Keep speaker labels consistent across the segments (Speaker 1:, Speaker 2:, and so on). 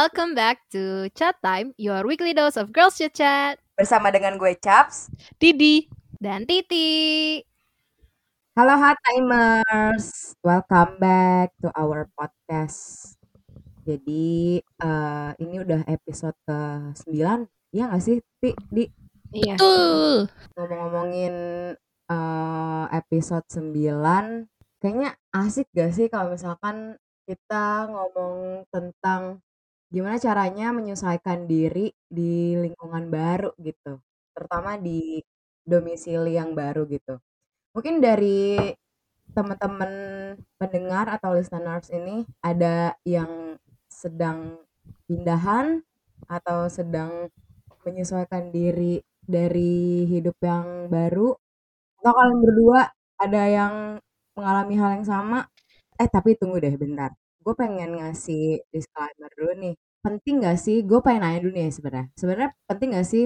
Speaker 1: welcome back to Chat Time, your weekly dose of girls chit chat.
Speaker 2: Bersama dengan gue Chaps
Speaker 3: Didi
Speaker 1: dan Titi.
Speaker 2: Halo Hot Timers, welcome back to our podcast. Jadi uh, ini udah episode ke 9 Iya gak sih Ti? Di?
Speaker 1: Iya.
Speaker 3: Tuh
Speaker 2: Ngomong-ngomongin uh, episode 9 Kayaknya asik gak sih kalau misalkan kita ngomong tentang gimana caranya menyesuaikan diri di lingkungan baru gitu, terutama di domisili yang baru gitu. Mungkin dari teman-teman pendengar atau listeners ini ada yang sedang pindahan atau sedang menyesuaikan diri dari hidup yang baru? Atau kalian berdua ada yang mengalami hal yang sama? Eh tapi tunggu deh bentar gue pengen ngasih disclaimer dulu nih penting gak sih gue pengen nanya dulu nih sebenarnya sebenarnya penting gak sih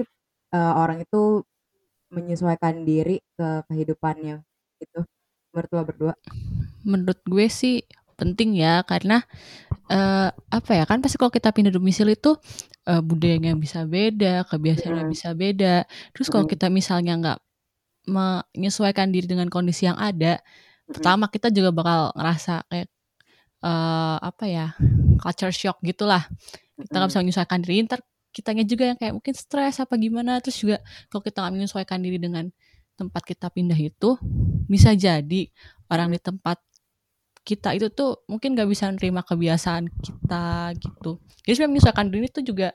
Speaker 2: uh, orang itu menyesuaikan diri ke kehidupannya gitu menurut lo berdua
Speaker 3: menurut gue sih penting ya karena uh, apa ya kan pasti kalau kita pindah domisili itu uh, budayanya bisa beda kebiasaannya
Speaker 2: Mm.
Speaker 3: bisa beda terus kalau
Speaker 2: Mm.
Speaker 3: kita misalnya nggak menyesuaikan diri dengan kondisi yang ada pertama kita juga bakal ngerasa kayak uh, apa ya culture shock gitulah. Kita nggak bisa menyesuaikan diri. Ntar kitanya juga yang kayak mungkin stres apa gimana. Terus juga kalau kita nggak menyesuaikan diri dengan tempat kita pindah itu bisa jadi orang di tempat kita itu tuh mungkin nggak bisa nerima kebiasaan kita gitu. Jadi sebenarnya menyesuaikan diri itu juga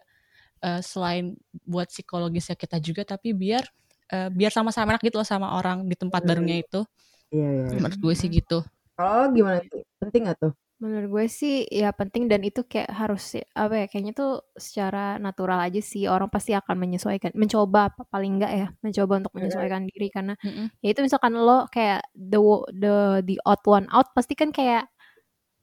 Speaker 3: uh, selain buat psikologisnya kita juga tapi biar uh, biar sama-sama enak gitu loh sama orang di tempat barunya itu.
Speaker 2: Iya iya iya.
Speaker 3: menurut gue sih gitu.
Speaker 2: Kalau lo gimana Ti? penting gak tuh
Speaker 1: Menurut gue sih ya penting dan itu kayak harus apa ya kayaknya tuh secara natural aja sih orang pasti akan menyesuaikan mencoba apa- paling enggak ya mencoba untuk menyesuaikan diri karena
Speaker 3: Mm-mm.
Speaker 1: ya itu misalkan lo kayak the the the odd one out pasti kan kayak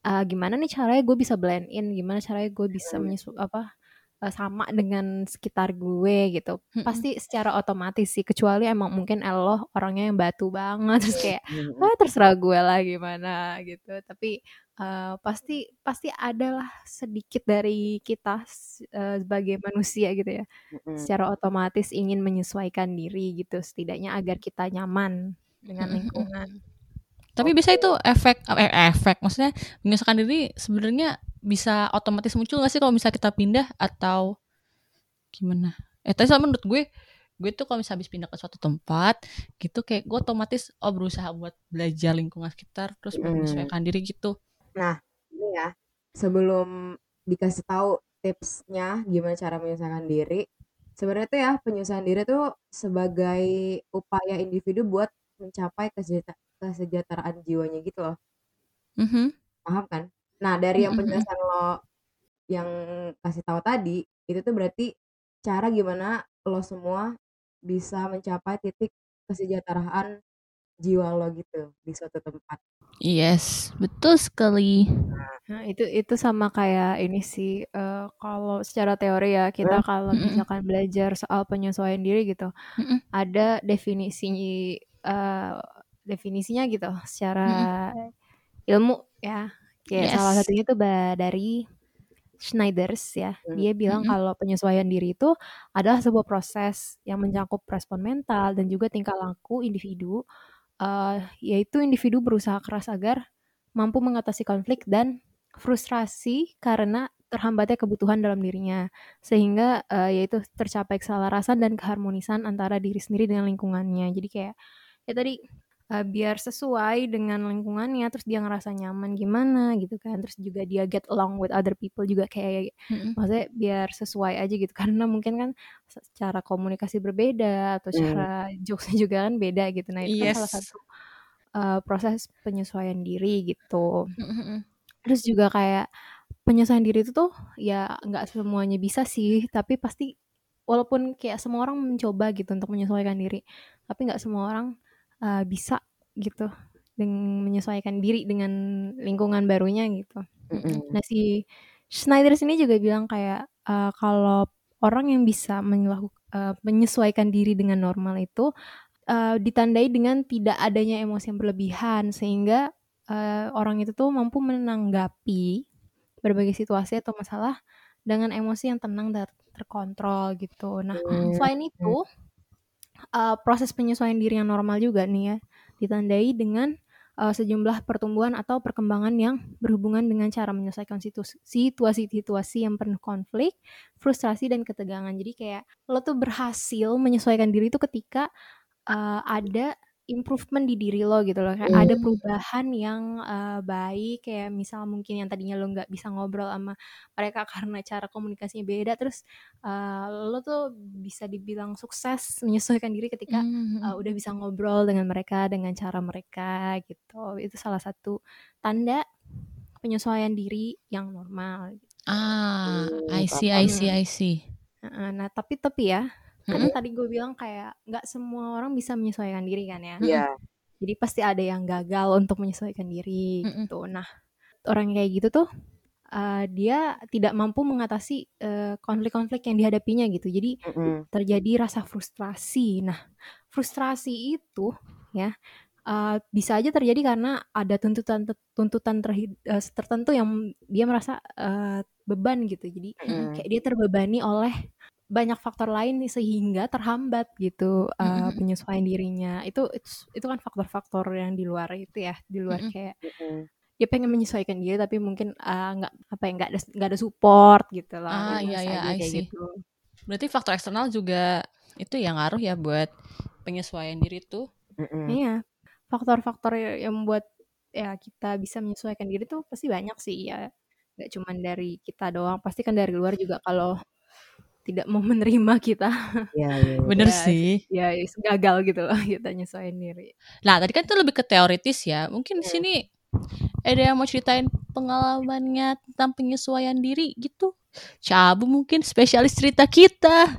Speaker 1: ah, gimana nih caranya gue bisa blend in gimana caranya gue bisa menyesu apa eh, sama dengan sekitar gue gitu.
Speaker 3: Mm-mm.
Speaker 1: pasti secara otomatis sih kecuali emang mungkin lo orangnya yang batu banget terus kayak ah terserah gue lah gimana gitu. Tapi eh, pasti pasti adalah sedikit dari kita eh, sebagai manusia gitu ya
Speaker 2: Mm-mm.
Speaker 1: secara otomatis ingin menyesuaikan diri gitu setidaknya agar kita nyaman dengan lingkungan
Speaker 3: Tapi bisa itu efek eh, efek maksudnya menyesuaikan diri sebenarnya bisa otomatis muncul gak sih kalau misalnya kita pindah atau gimana? Eh tapi sama menurut gue gue tuh kalau misalnya habis pindah ke suatu tempat gitu kayak gue otomatis oh berusaha buat belajar lingkungan sekitar terus
Speaker 2: Mm.
Speaker 3: menyesuaikan diri gitu.
Speaker 2: Ini ya sebelum dikasih tahu tipsnya gimana cara menyesuaikan diri sebenarnya tuh ya penyesuaian diri tuh sebagai upaya individu buat mencapai kesejahter- kesejahteraan jiwanya gitu loh
Speaker 3: Mhm.
Speaker 2: paham kan nah dari yang
Speaker 3: Mm-mm.
Speaker 2: penjelasan lo yang kasih tahu tadi itu tuh berarti cara gimana lo semua bisa mencapai titik kesejahteraan jiwa lo gitu di suatu tempat
Speaker 3: Yes, betul sekali.
Speaker 1: Nah, itu itu sama kayak ini sih eh, kalau secara teori ya kita kalau
Speaker 3: Mm-mm.
Speaker 1: misalkan belajar soal penyesuaian diri gitu
Speaker 3: Mm-mm.
Speaker 1: ada definisi eh, definisinya gitu secara ilmu ya kayak salah
Speaker 3: Yes.
Speaker 1: satunya tuh ba- dari Schneiders ya
Speaker 2: Hmm.
Speaker 1: dia bilang
Speaker 3: Mm-mm.
Speaker 1: kalau penyesuaian diri itu adalah sebuah proses yang mencakup respon mental dan juga tingkah laku individu eh, yaitu individu berusaha keras agar mampu mengatasi konflik dan frustrasi karena terhambatnya kebutuhan dalam dirinya. Sehingga eh, yaitu tercapai keselarasan dan keharmonisan antara diri sendiri dengan lingkungannya. Jadi kayak ya tadi eh, biar sesuai dengan lingkungannya terus dia ngerasa nyaman gimana gitu kan terus juga dia get along with other people juga kayak
Speaker 3: Mm-mm.
Speaker 1: maksudnya biar sesuai aja gitu karena mungkin kan secara komunikasi berbeda atau
Speaker 2: Hmm.
Speaker 1: cara jokesnya juga kan beda gitu nah itu kan salah
Speaker 3: Yes.
Speaker 1: satu uh, proses penyesuaian diri gitu
Speaker 3: Mm-mm.
Speaker 1: terus juga kayak penyesuaian diri itu tuh ya nggak semuanya bisa sih tapi pasti walaupun kayak semua orang mencoba gitu untuk menyesuaikan diri tapi nggak semua orang uh, bisa gitu dengan menyesuaikan diri dengan lingkungan barunya gitu
Speaker 2: Mm-mm.
Speaker 1: Nah si Schneider sini juga bilang kayak eh, kalau orang yang bisa melakukan menyesuaikan diri dengan normal itu eh, ditandai dengan tidak adanya emosi yang berlebihan sehingga eh, orang itu tuh mampu menanggapi berbagai situasi atau masalah dengan emosi yang tenang dan terkontrol gitu. Nah,
Speaker 2: Hmm.
Speaker 1: selain itu, uh, proses penyesuaian diri yang normal juga nih ya, ditandai dengan uh, sejumlah pertumbuhan atau perkembangan yang berhubungan dengan cara menyelesaikan situ- situasi-situasi yang penuh konflik, frustrasi dan ketegangan. Jadi kayak lo tuh berhasil menyesuaikan diri itu ketika uh, ada improvement di diri lo gitu loh kayak ada
Speaker 3: Hmm.
Speaker 1: perubahan yang uh, baik kayak misal mungkin yang tadinya lo nggak bisa ngobrol sama mereka karena cara komunikasinya beda terus uh, lo tuh bisa dibilang sukses menyesuaikan diri ketika
Speaker 3: Hmm.
Speaker 1: uh, udah bisa ngobrol dengan mereka dengan cara mereka gitu itu salah satu tanda penyesuaian diri yang normal gitu.
Speaker 3: Ah, I see. I see, I see.
Speaker 1: Heeh, nah tapi tapi ya kan
Speaker 3: Mm-mm.
Speaker 1: tadi gue bilang kayak nggak semua orang bisa menyesuaikan diri kan ya
Speaker 2: Iya.
Speaker 1: jadi pasti ada yang gagal untuk menyesuaikan diri
Speaker 3: Mm-mm.
Speaker 1: gitu. Nah, orang kayak gitu tuh uh, dia tidak mampu mengatasi uh, konflik-konflik yang dihadapinya gitu. Jadi
Speaker 2: Mm-mm.
Speaker 1: terjadi rasa frustrasi. Nah, frustrasi itu ya uh, bisa aja terjadi karena ada tuntutan tuntutan terhi- uh, tertentu yang dia merasa uh, beban gitu. Jadi
Speaker 2: Mm-mm.
Speaker 1: kayak dia terbebani oleh banyak faktor lain nih sehingga terhambat gitu uh,
Speaker 3: Mm-mm.
Speaker 1: penyesuaian dirinya itu itu, itu kan faktor-faktor yang di luar itu ya di luar
Speaker 3: Mm-mm.
Speaker 1: kayak
Speaker 2: Mm-mm.
Speaker 1: dia pengen menyesuaikan diri tapi mungkin uh, nggak apa ya nggak ada nggak ada support gitu loh
Speaker 3: Ah, iya, iya,
Speaker 1: kayak
Speaker 3: see.
Speaker 1: gitu
Speaker 3: Berarti faktor eksternal juga itu yang ngaruh ya buat penyesuaian diri tuh.
Speaker 2: Mm-mm.
Speaker 1: iya faktor-faktor yang membuat ya kita bisa menyesuaikan diri tuh pasti banyak sih ya nggak cuma dari kita doang pasti kan dari luar juga kalau tidak mau menerima kita
Speaker 2: Iya, iya, iya.
Speaker 3: Bener
Speaker 1: Ya,
Speaker 3: sih.
Speaker 1: ya gagal gitu loh kita nyesuaiin diri
Speaker 3: Nah, tadi kan itu lebih ke teoritis ya. Mungkin di
Speaker 2: Hmm.
Speaker 3: sini ada yang mau ceritain pengalamannya tentang penyesuaian diri gitu. Cabu mungkin spesialis cerita kita.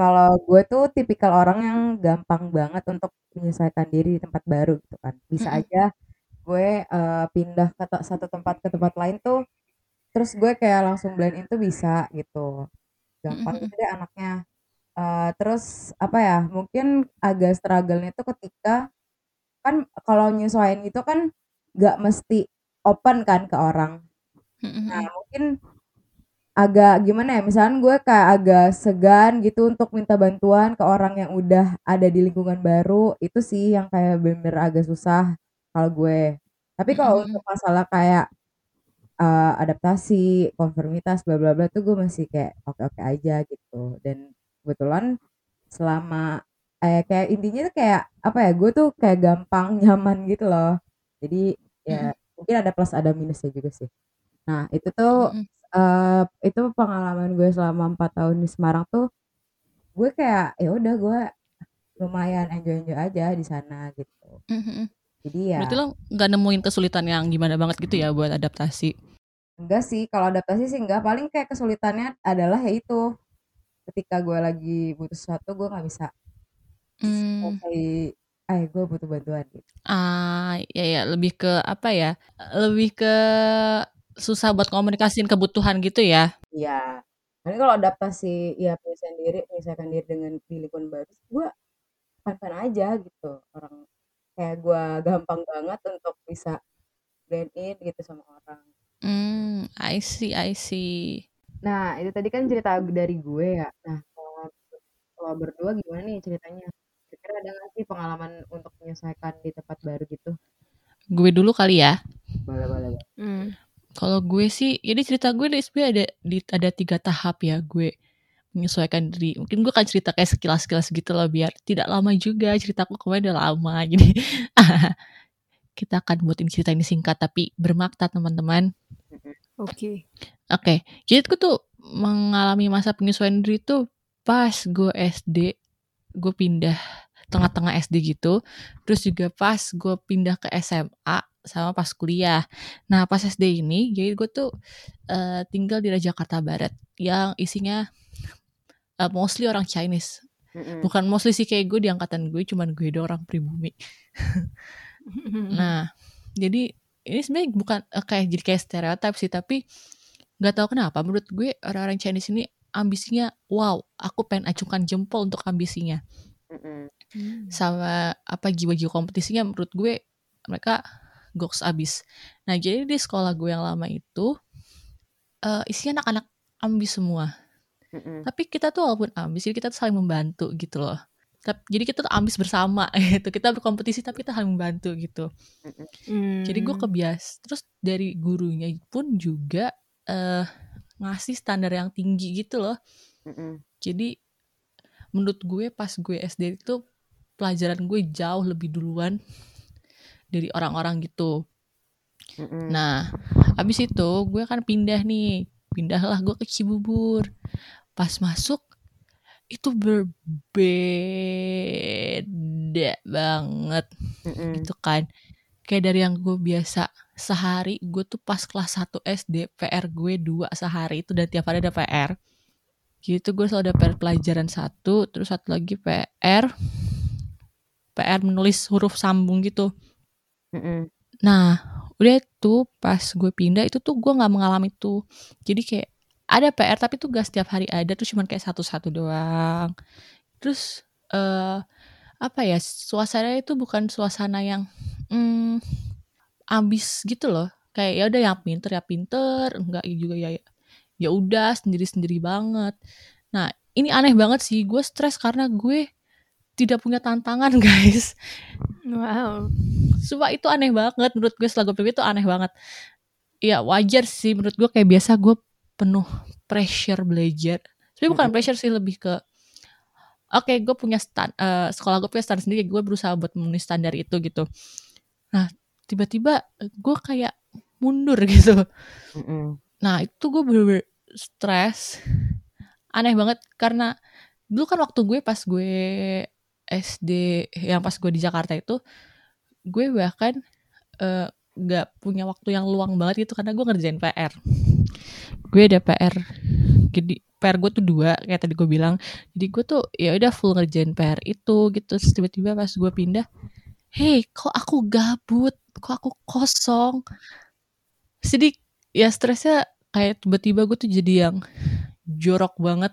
Speaker 2: Kalau gue tuh tipikal orang yang gampang banget untuk menyesuaikan diri di tempat baru gitu kan. Bisa
Speaker 3: Mm-mm.
Speaker 2: aja gue eh, pindah ke satu tempat ke tempat lain tuh, terus gue kayak langsung blend in tuh bisa gitu. Gampang
Speaker 3: Mm-mm.
Speaker 2: gitu deh anaknya. Eh, terus apa ya? Mungkin agak struggle-nya tuh ketika kan kalau nyesuaiin itu kan nggak mesti open kan ke orang. Nah,
Speaker 3: Mm-mm.
Speaker 2: mungkin agak gimana ya, misalkan gue kayak agak segan gitu untuk minta bantuan ke orang yang udah ada di lingkungan baru, itu sih yang kayak bener-bener agak susah kalau gue. Tapi kalau
Speaker 3: Mm-mm.
Speaker 2: untuk masalah kayak eh, adaptasi, konformitas, bla bla bla tuh gue masih kayak oke-oke aja gitu. Dan kebetulan selama eh kayak intinya tuh kayak apa ya, gue tuh kayak gampang nyaman gitu loh. Jadi ya mungkin ada plus ada minusnya juga sih. Nah, itu tuh
Speaker 3: Mm-mm.
Speaker 2: eh itu pengalaman gue selama empat tahun di Semarang tuh gue kayak ya udah gue lumayan enjoy enjoy aja di sana gitu
Speaker 3: Mm-mm.
Speaker 2: Jadi ya
Speaker 3: Berarti lo nggak nemuin kesulitan yang gimana banget gitu ya buat adaptasi.
Speaker 2: enggak sih kalau adaptasi sih enggak paling kayak kesulitannya adalah yaitu ketika gue lagi butuh sesuatu gue nggak bisa
Speaker 3: Hmm.
Speaker 2: kayak eh gue butuh bantuan gitu
Speaker 3: Ah, ya ya lebih ke apa ya? Lebih ke susah buat komunikasiin kebutuhan gitu ya.
Speaker 2: iya Tapi kalau adaptasi ya penyesuaian diri menyesuaikan diri dengan di lingkungan baru gue fan-fan aja gitu orang kayak gue gampang banget untuk bisa blend in gitu sama orang
Speaker 3: Hmm, I see, I see.
Speaker 2: Nah, itu tadi kan cerita dari gue ya. Nah, kalau kalau berdua gimana nih ceritanya? Kira-kira ada nggak sih pengalaman untuk menyesuaikan di tempat baru gitu?
Speaker 3: Gue dulu kali ya.
Speaker 2: Boleh, boleh, boleh.
Speaker 1: Hmm.
Speaker 3: Kalau gue sih, jadi cerita gue di sebenarnya ada di, ada tiga tahap ya gue menyesuaikan diri. Mungkin gue akan cerita kayak sekilas-sekilas gitu loh biar tidak lama juga ceritaku kemarin udah lama. Jadi kita akan buatin cerita ini singkat tapi bermakna teman-teman.
Speaker 1: Oke.
Speaker 3: Oke, jadi aku tuh mengalami masa penyesuaian diri tuh pas gue SD, gue pindah tengah-tengah SD gitu, terus juga pas gue pindah ke SMA sama pas kuliah. Nah pas SD ini, jadi gue tuh eh, tinggal di Jakarta Barat yang isinya eh, mostly orang Chinese.
Speaker 2: Mm-mm.
Speaker 3: Bukan mostly sih kayak gue di angkatan gue, cuman gue doang orang pribumi. Nah, jadi ini sebenarnya bukan eh, kayak jadi kayak stereotip sih, tapi nggak tahu kenapa menurut gue orang-orang Chinese ini ambisinya wow, aku pengen acungkan jempol untuk ambisinya.
Speaker 2: Mm-mm.
Speaker 1: Hmm.
Speaker 3: Sama apa jiwa-jiwa kompetisinya menurut gue mereka goks abis. Nah, jadi di sekolah gue yang lama itu eh isinya anak-anak ambis semua
Speaker 2: Mm-mm.
Speaker 3: tapi kita tuh walaupun ambis jadi kita tuh saling membantu gitu loh jadi kita tuh ambis bersama gitu kita berkompetisi tapi kita saling membantu gitu
Speaker 1: Hmm.
Speaker 3: jadi gue kebias terus dari gurunya pun juga eh ngasih standar yang tinggi gitu loh
Speaker 2: Mm-mm.
Speaker 3: jadi menurut gue pas gue SD itu pelajaran gue jauh lebih duluan dari orang-orang gitu
Speaker 2: Mm-mm.
Speaker 3: Nah, habis itu gue kan pindah nih. Pindahlah gue ke Cibubur. Pas masuk itu berbeda banget
Speaker 2: Mm-mm.
Speaker 3: gitu kan. Kayak dari yang gue biasa sehari gue tuh pas kelas 1 SD PR gue dua sehari itu dan tiap hari ada PR. Gitu gue selalu ada PR pelajaran satu, terus satu lagi PR PR menulis huruf sambung gitu.
Speaker 2: Mm-mm.
Speaker 3: Nah, udah tuh pas gue pindah itu tuh gue nggak mengalami itu. Jadi kayak ada PR tapi tuh gak setiap hari ada tuh cuman kayak satu-satu doang. Terus eh apa ya suasana itu bukan suasana yang hmm, ambis gitu loh. Kayak ya udah yang pinter ya pinter, enggak juga ya ya udah sendiri-sendiri banget. Nah, ini aneh banget sih. Gue stres karena gue tidak punya tantangan, guys.
Speaker 1: Wow.
Speaker 3: Sumpah itu aneh banget menurut gue setelah gue pikir itu aneh banget. Ya wajar sih menurut gue kayak biasa gue penuh pressure belajar. Tapi bukan pressure sih lebih ke oke gue punya stand eh, sekolah gue punya standar sendiri gue berusaha buat memenuhi standar itu gitu. Nah tiba-tiba gue kayak mundur gitu.
Speaker 2: Mm-mm.
Speaker 3: Nah itu gue bener-bener stres Aneh banget karena Dulu kan waktu gue pas gue SD Yang pas gue di Jakarta itu Gue bahkan eh, Gak punya waktu yang luang banget gitu Karena gue ngerjain PR Gue ada PR Jadi PR gue tuh dua Kayak tadi gue bilang. Jadi gue tuh ya udah full ngerjain PR itu gitu. Tiba-tiba pas gue pindah Hei kok aku gabut? Kok aku kosong? Jadi ya stresnya kayak tiba-tiba gue tuh jadi yang jorok banget.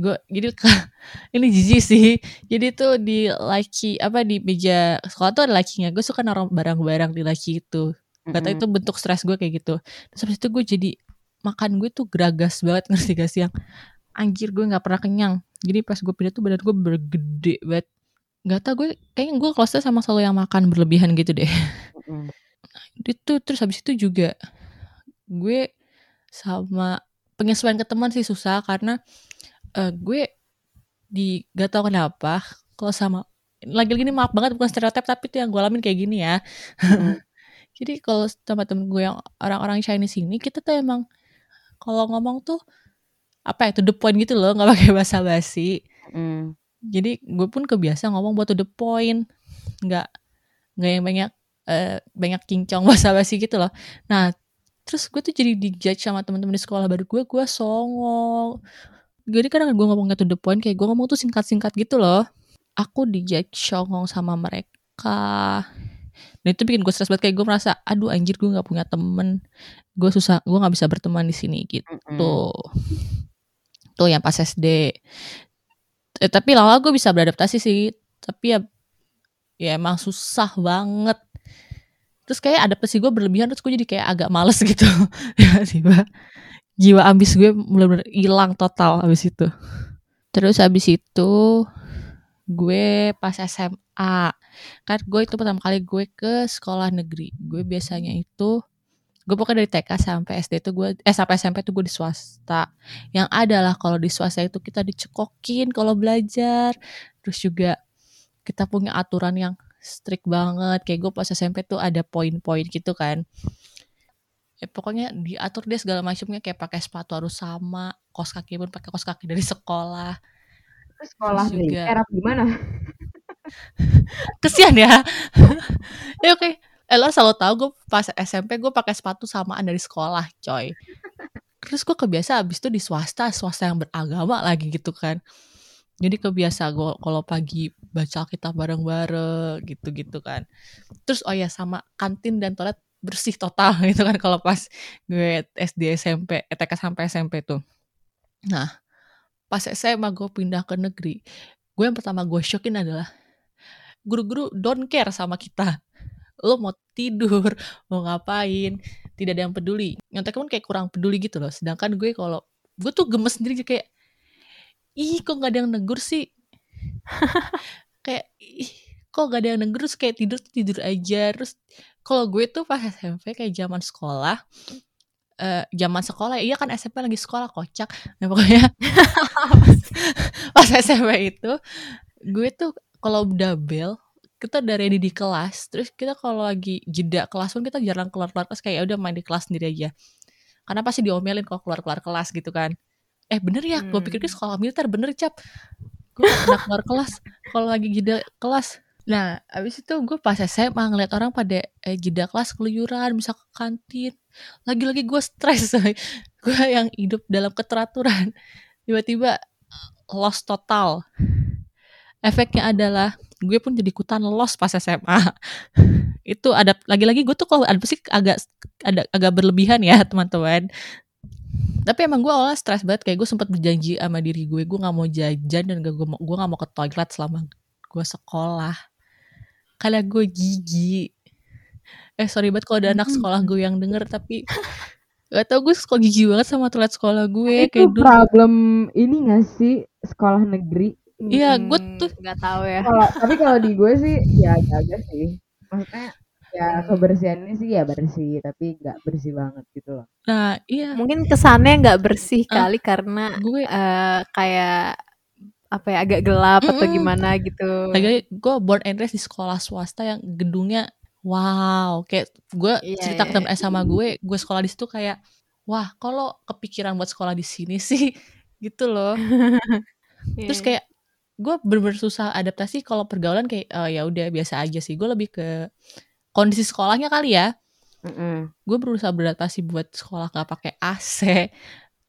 Speaker 3: Gue jadi ini jijik sih. Jadi tuh di laki apa di meja sekolah tuh ada lakinya gue suka naruh barang-barang di laki itu. Gak tau
Speaker 2: Mm-mm.
Speaker 3: itu bentuk stres gue kayak gitu. Terus habis itu gue jadi makan gue tuh geragas banget ngerti gak sih yang? Anjir gue nggak pernah kenyang. Jadi pas gue pindah tuh badan gue bergede banget. Nggak tau gue kayaknya gue close sama selalu yang makan berlebihan gitu deh.
Speaker 2: Mm-mm.
Speaker 3: itu terus habis itu juga gue sama penyesuaian ke teman sih susah karena eh, gue di gak tau kenapa kalau sama lagi-lagi ini maaf banget bukan stereotip tapi itu yang gue alamin kayak gini ya
Speaker 2: Mm-mm.
Speaker 3: jadi kalau sama temen gue yang orang-orang Chinese ini kita tuh emang kalau ngomong tuh apa ya to the point gitu loh nggak pakai bahasa basi
Speaker 2: Mm-mm.
Speaker 3: jadi gue pun kebiasa ngomong buat to the point nggak nggak yang banyak eh, banyak kincong bahasa basi gitu loh nah terus gue tuh jadi dijudge sama teman-teman di sekolah baru gue gue songong. Jadi kadang gue ngomong to the point kayak gue ngomong tuh singkat-singkat gitu loh. Aku dijudge songong sama mereka. Dan itu bikin gue stres banget kayak gue merasa aduh anjir gue nggak punya temen. Gue susah gue nggak bisa berteman di sini gitu.
Speaker 2: Mm-mm.
Speaker 3: tuh tuh yang pas SD eh, tapi lama gue bisa beradaptasi sih. Tapi ya ya emang susah banget terus kayak adaptasi gue berlebihan terus gue jadi kayak agak males gitu. Tiba-tiba jiwa ambis gue mulai hilang total abis itu. Terus abis itu gue pas SMA kan gue itu pertama kali gue ke sekolah negeri. Gue biasanya itu gue pokoknya dari TK sampai SD itu gue eh sampai SMP itu gue di swasta. Yang adalah kalau di swasta itu kita dicekokin kalau belajar. Terus juga kita punya aturan yang strict banget. Kayak gue pas SMP tuh ada poin-poin gitu kan. Ya pokoknya diatur dia segala macamnya. Kayak pakai sepatu harus sama kos kaki pun pakai kos kaki dari sekolah.
Speaker 2: Terus sekolah
Speaker 3: Terus juga-
Speaker 2: era gimana?
Speaker 3: kesian ya. Ya oke. Eh, lo selalu tahu gue pas SMP gue pakai sepatu samaan dari sekolah coy. Terus gue kebiasa abis itu di swasta swasta yang beragama lagi gitu kan jadi kebiasa gue kalau pagi baca kitab bareng-bareng gitu-gitu kan. Terus oh ya sama kantin dan toilet bersih total gitu kan kalau pas gue SD SMP eh, TK sampai SMP tuh. Nah pas SMA gue pindah ke negeri gue yang pertama gue shockin adalah guru-guru don't care sama kita. Lo mau tidur mau ngapain tidak ada yang peduli. Nyontek pun kayak kurang peduli gitu loh. Sedangkan gue kalau gue tuh gemes sendiri kayak ih kok gak ada yang negur sih? Kayak ih kok gak ada yang negur? Terus kayak tidur tidur aja. Terus kalau gue tuh pas SMP kayak zaman sekolah uh, zaman sekolah iya kan SMP lagi sekolah kocak. Nah pokoknya pas SMP itu gue tuh kalau udah bel kita udah ready di kelas. Terus kita kalau lagi jeda kelas pun kita jarang keluar keluar kelas kayak ya udah main di kelas sendiri aja. Karena pasti diomelin kalau keluar keluar kelas gitu kan eh bener ya hmm. gue pikir sekolah militer bener cap. Gue pernah keluar kelas kalau lagi jeda kelas. Nah abis itu gue pas SMA ngeliat orang pada eh, jeda kelas keluyuran bisa ke kantin. Lagi-lagi gue stres gue yang hidup dalam keteraturan. Tiba-tiba lost total. Efeknya adalah gue pun jadi ikutan lost pas SMA itu ada lagi-lagi gue tuh kalau ada sih agak ada agak berlebihan ya teman-teman tapi emang gue awalnya stres banget kayak gue sempat berjanji sama diri gue gue nggak mau jajan dan gak, gue gue nggak mau ke toilet selama gue sekolah karena gue gigi eh sorry banget kalau ada anak sekolah gue yang denger tapi gak tau gue sekolah gigi banget sama toilet sekolah gue
Speaker 2: itu kayak problem dulu. ini gak sih sekolah negeri
Speaker 3: Iya, gue tuh
Speaker 1: nggak tahu ya.
Speaker 2: Kalo, tapi kalau di gue sih ya agak sih. Maksudnya ya kebersihannya sih ya bersih, tapi nggak bersih banget gitu loh.
Speaker 3: Nah, iya.
Speaker 1: Mungkin kesannya nggak bersih uh, kali karena gue uh, kayak apa ya agak gelap mm -mm. atau gimana gitu.
Speaker 3: Lagi gue born and raised di sekolah swasta yang gedungnya wow, kayak gue yeah, cerita yeah. ke sama gue, gue sekolah di situ kayak wah, kalau kepikiran buat sekolah di sini sih gitu loh. yeah. Terus kayak gue bener-bener susah adaptasi kalau pergaulan kayak uh, ya udah biasa aja sih gue lebih ke kondisi sekolahnya kali ya. Mm -mm. gue berusaha beradaptasi buat sekolah gak pakai AC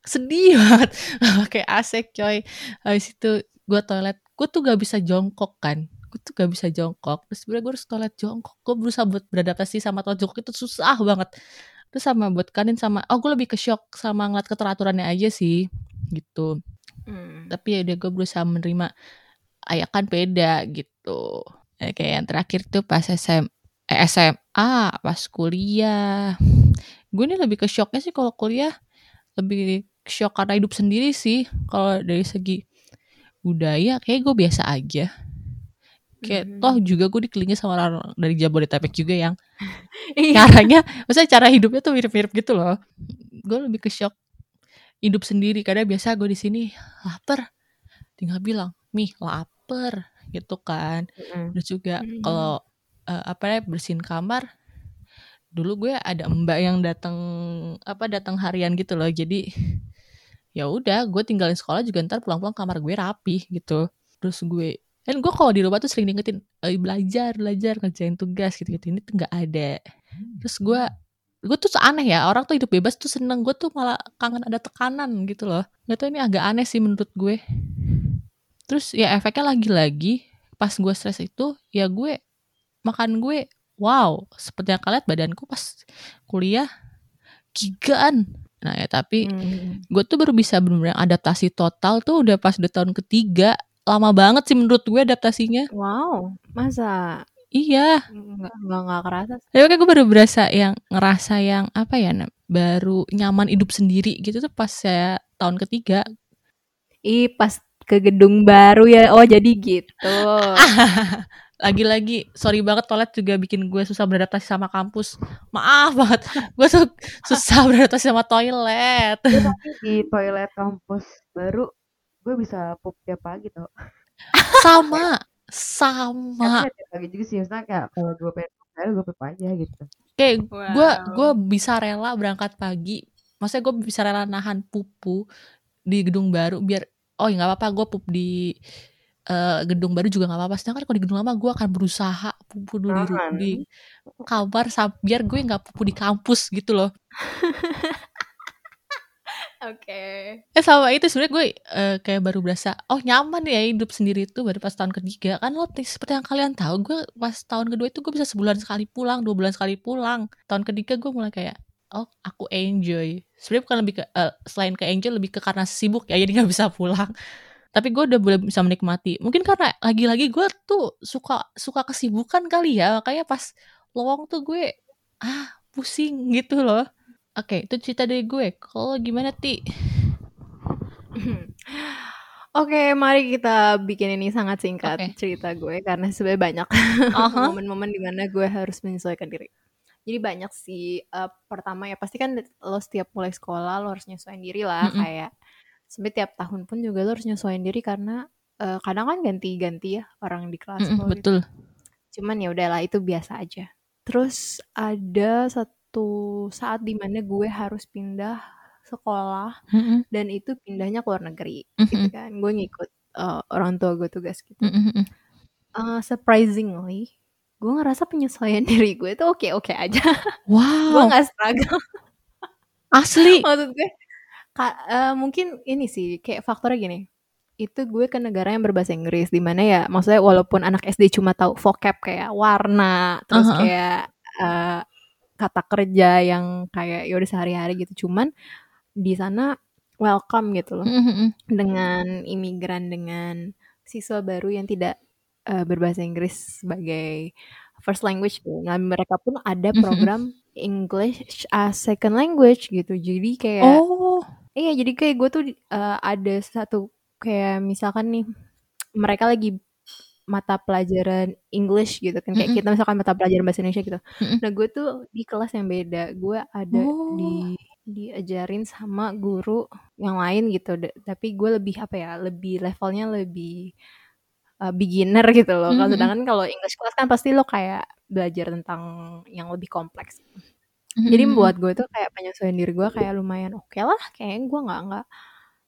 Speaker 3: sedih banget. Gak pakai AC coy. Habis itu gue toilet gue tuh gak bisa jongkok kan. Gue tuh gak bisa jongkok. Terus sebenernya gue harus toilet jongkok. Gue berusaha buat beradaptasi sama toilet jongkok itu susah banget. Terus sama buat kanin sama oh gue lebih ke shock sama ngeliat keteraturannya aja sih gitu. Hmm. tapi ya udah gue berusaha menerima ayah kan beda gitu. Ya, kayak yang terakhir tuh pas SM, eh, SMA pas kuliah gue ini lebih ke shocknya sih kalau kuliah lebih shock karena hidup sendiri sih kalau dari segi budaya kayak gue biasa aja kayak mm -hmm. toh juga gue dikelilingi sama orang dari Jabodetabek juga yang iya. caranya maksudnya cara hidupnya tuh mirip-mirip gitu loh gue lebih ke shock hidup sendiri karena biasa gue di sini lapar tinggal bilang mih lapar gitu kan mm. terus juga mm. kalau uh, apa ya bersihin kamar. Dulu gue ada mbak yang datang apa datang harian gitu loh. Jadi ya udah gue tinggalin sekolah juga ntar pulang-pulang kamar gue rapi gitu. Terus gue kan gue kalau di rumah tuh sering diingetin e, belajar belajar ngerjain tugas gitu gitu ini tuh nggak ada. Terus gue gue tuh aneh ya orang tuh hidup bebas tuh seneng. Gue tuh malah kangen ada tekanan gitu loh. Nggak tahu ini agak aneh sih menurut gue. Terus ya efeknya lagi-lagi pas gue stres itu ya gue makan gue wow seperti yang kalian badanku pas kuliah gigaan. Nah ya tapi hmm. gue tuh baru bisa benar-benar adaptasi total tuh udah pas udah tahun ketiga. Lama banget sih menurut gue adaptasinya.
Speaker 1: Wow masa?
Speaker 3: Iya.
Speaker 1: Nggak nggak, nggak kerasa
Speaker 3: tapi kayak gue baru berasa yang ngerasa yang apa ya baru nyaman hidup sendiri gitu tuh pas saya tahun ketiga.
Speaker 1: Ih, pas ke gedung baru ya. Oh, jadi gitu.
Speaker 3: Lagi-lagi sorry banget toilet juga bikin gue susah beradaptasi sama kampus. Maaf banget. Gue tuh susah beradaptasi sama toilet.
Speaker 2: Ya, di toilet kampus baru gue bisa pup tiap pagi tuh.
Speaker 3: Sama, sama.
Speaker 2: tiap pagi juga sih, maksudnya kayak kalau gue pengen gue pup aja gitu.
Speaker 3: Kayak wow. gue gue bisa rela berangkat pagi. Maksudnya gue bisa rela nahan pupu di gedung baru biar oh ya nggak apa-apa gue pup di uh, gedung baru juga nggak apa-apa. Sedangkan kalau di gedung lama gue akan berusaha pupu dulu di, di kamar biar gue nggak pupu di kampus gitu loh.
Speaker 1: Oke.
Speaker 3: Okay. Eh sama itu sebenarnya gue uh, kayak baru berasa oh nyaman ya hidup sendiri tuh baru pas tahun ketiga. Kan lo seperti yang kalian tahu gue pas tahun kedua itu gue bisa sebulan sekali pulang dua bulan sekali pulang. Tahun ketiga gue mulai kayak oh aku enjoy. Sebenarnya bukan lebih ke uh, selain ke enjoy lebih ke karena sibuk ya jadi nggak bisa pulang tapi gue udah boleh bisa menikmati mungkin karena lagi-lagi gue tuh suka suka kesibukan kali ya makanya pas lowong tuh gue ah pusing gitu loh oke itu cerita dari gue kalau gimana ti
Speaker 1: Oke, mari kita bikin ini sangat singkat
Speaker 3: Oke.
Speaker 1: cerita gue karena sebenarnya banyak
Speaker 3: Aha.
Speaker 1: momen-momen di mana gue harus menyesuaikan diri. Jadi banyak sih. eh, pertama ya pasti kan lo setiap mulai sekolah lo harus nyesuaiin diri lah
Speaker 3: Mm-mm.
Speaker 1: kayak sampai tiap tahun pun juga lo harus nyesuaiin diri karena eh, kadang kan ganti-ganti ya orang di kelas
Speaker 3: Mm-mm,
Speaker 1: lo gitu.
Speaker 3: betul.
Speaker 1: Cuman ya udahlah itu biasa aja. Terus ada satu saat di mana gue harus pindah sekolah
Speaker 3: Mm-mm,
Speaker 1: dan itu pindahnya ke luar negeri gitu
Speaker 3: mm-mm,
Speaker 1: kan. Gue ngikut eh, orang tua gue tugas gitu.
Speaker 3: mm-mm, mm-mm.
Speaker 1: Eh, surprisingly, gue ngerasa penyesuaian diri gue tuh oke-oke aja. gue
Speaker 3: Wow,
Speaker 1: nggak struggle.
Speaker 3: asli.
Speaker 1: Maksud gue, ka- eh, mungkin ini sih kayak faktornya gini. Itu gue ke negara yang berbahasa Inggris, di mana ya maksudnya walaupun anak SD cuma tahu vocab kayak warna, terus
Speaker 3: Aha.
Speaker 1: kayak eh, kata kerja yang kayak ya udah sehari-hari gitu. Cuman di sana welcome gitu loh
Speaker 3: Mm-mm, mm-mm.
Speaker 1: dengan imigran dengan siswa baru yang tidak eh, berbahasa Inggris sebagai first language. Nah, mereka pun ada
Speaker 3: Mhm.
Speaker 1: program English as second language gitu. Jadi kayak
Speaker 3: Oh,
Speaker 1: iya, jadi kayak gue tuh eh, ada satu kayak misalkan nih mereka lagi mata pelajaran English gitu kan kayak
Speaker 3: Mm-mm.
Speaker 1: kita misalkan mata pelajaran bahasa Indonesia gitu.
Speaker 3: Mm-mm.
Speaker 1: Nah, gue tuh di kelas yang beda. Gue ada
Speaker 3: Oh.
Speaker 1: di diajarin sama guru yang lain gitu. Tapi gue lebih apa ya? Lebih levelnya lebih uh, beginner gitu loh. Kalau
Speaker 3: Mhm.
Speaker 1: sedangkan kalau English class kan pasti lo kayak belajar tentang yang lebih kompleks. Jadi
Speaker 3: Mm-mm.
Speaker 1: buat gue tuh kayak penyesuaian diri gue kayak lumayan oke lah. Kayaknya gue nggak nggak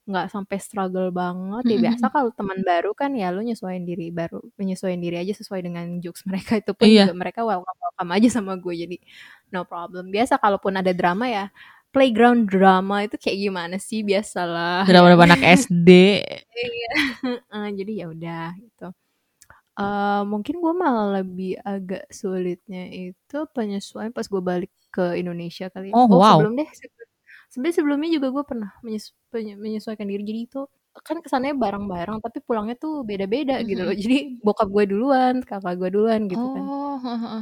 Speaker 1: nggak sampai struggle banget. Ya
Speaker 3: Mhm.
Speaker 1: biasa kalau teman baru kan ya lo nyesuaiin diri baru menyesuaiin diri aja sesuai dengan jokes mereka itu pun
Speaker 3: Iya.
Speaker 1: juga mereka welcome welcome aja sama gue jadi no problem. Biasa kalaupun ada drama ya playground drama itu kayak gimana sih biasalah.
Speaker 3: Drama anak SD.
Speaker 1: Iya. Heeh, jadi ya udah gitu. Eh, mungkin gue malah lebih agak sulitnya itu penyesuaian pas gue balik ke Indonesia kali ya.
Speaker 3: Oh, wow.
Speaker 1: sebelum deh. sebe- Sebenarnya sebelumnya juga gue pernah menyesu- menyesuaikan diri. Jadi itu kan kesannya bareng-bareng tapi pulangnya tuh beda-beda gitu loh. Jadi bokap gue duluan, kakak gue duluan gitu kan.
Speaker 3: Oh, heeh.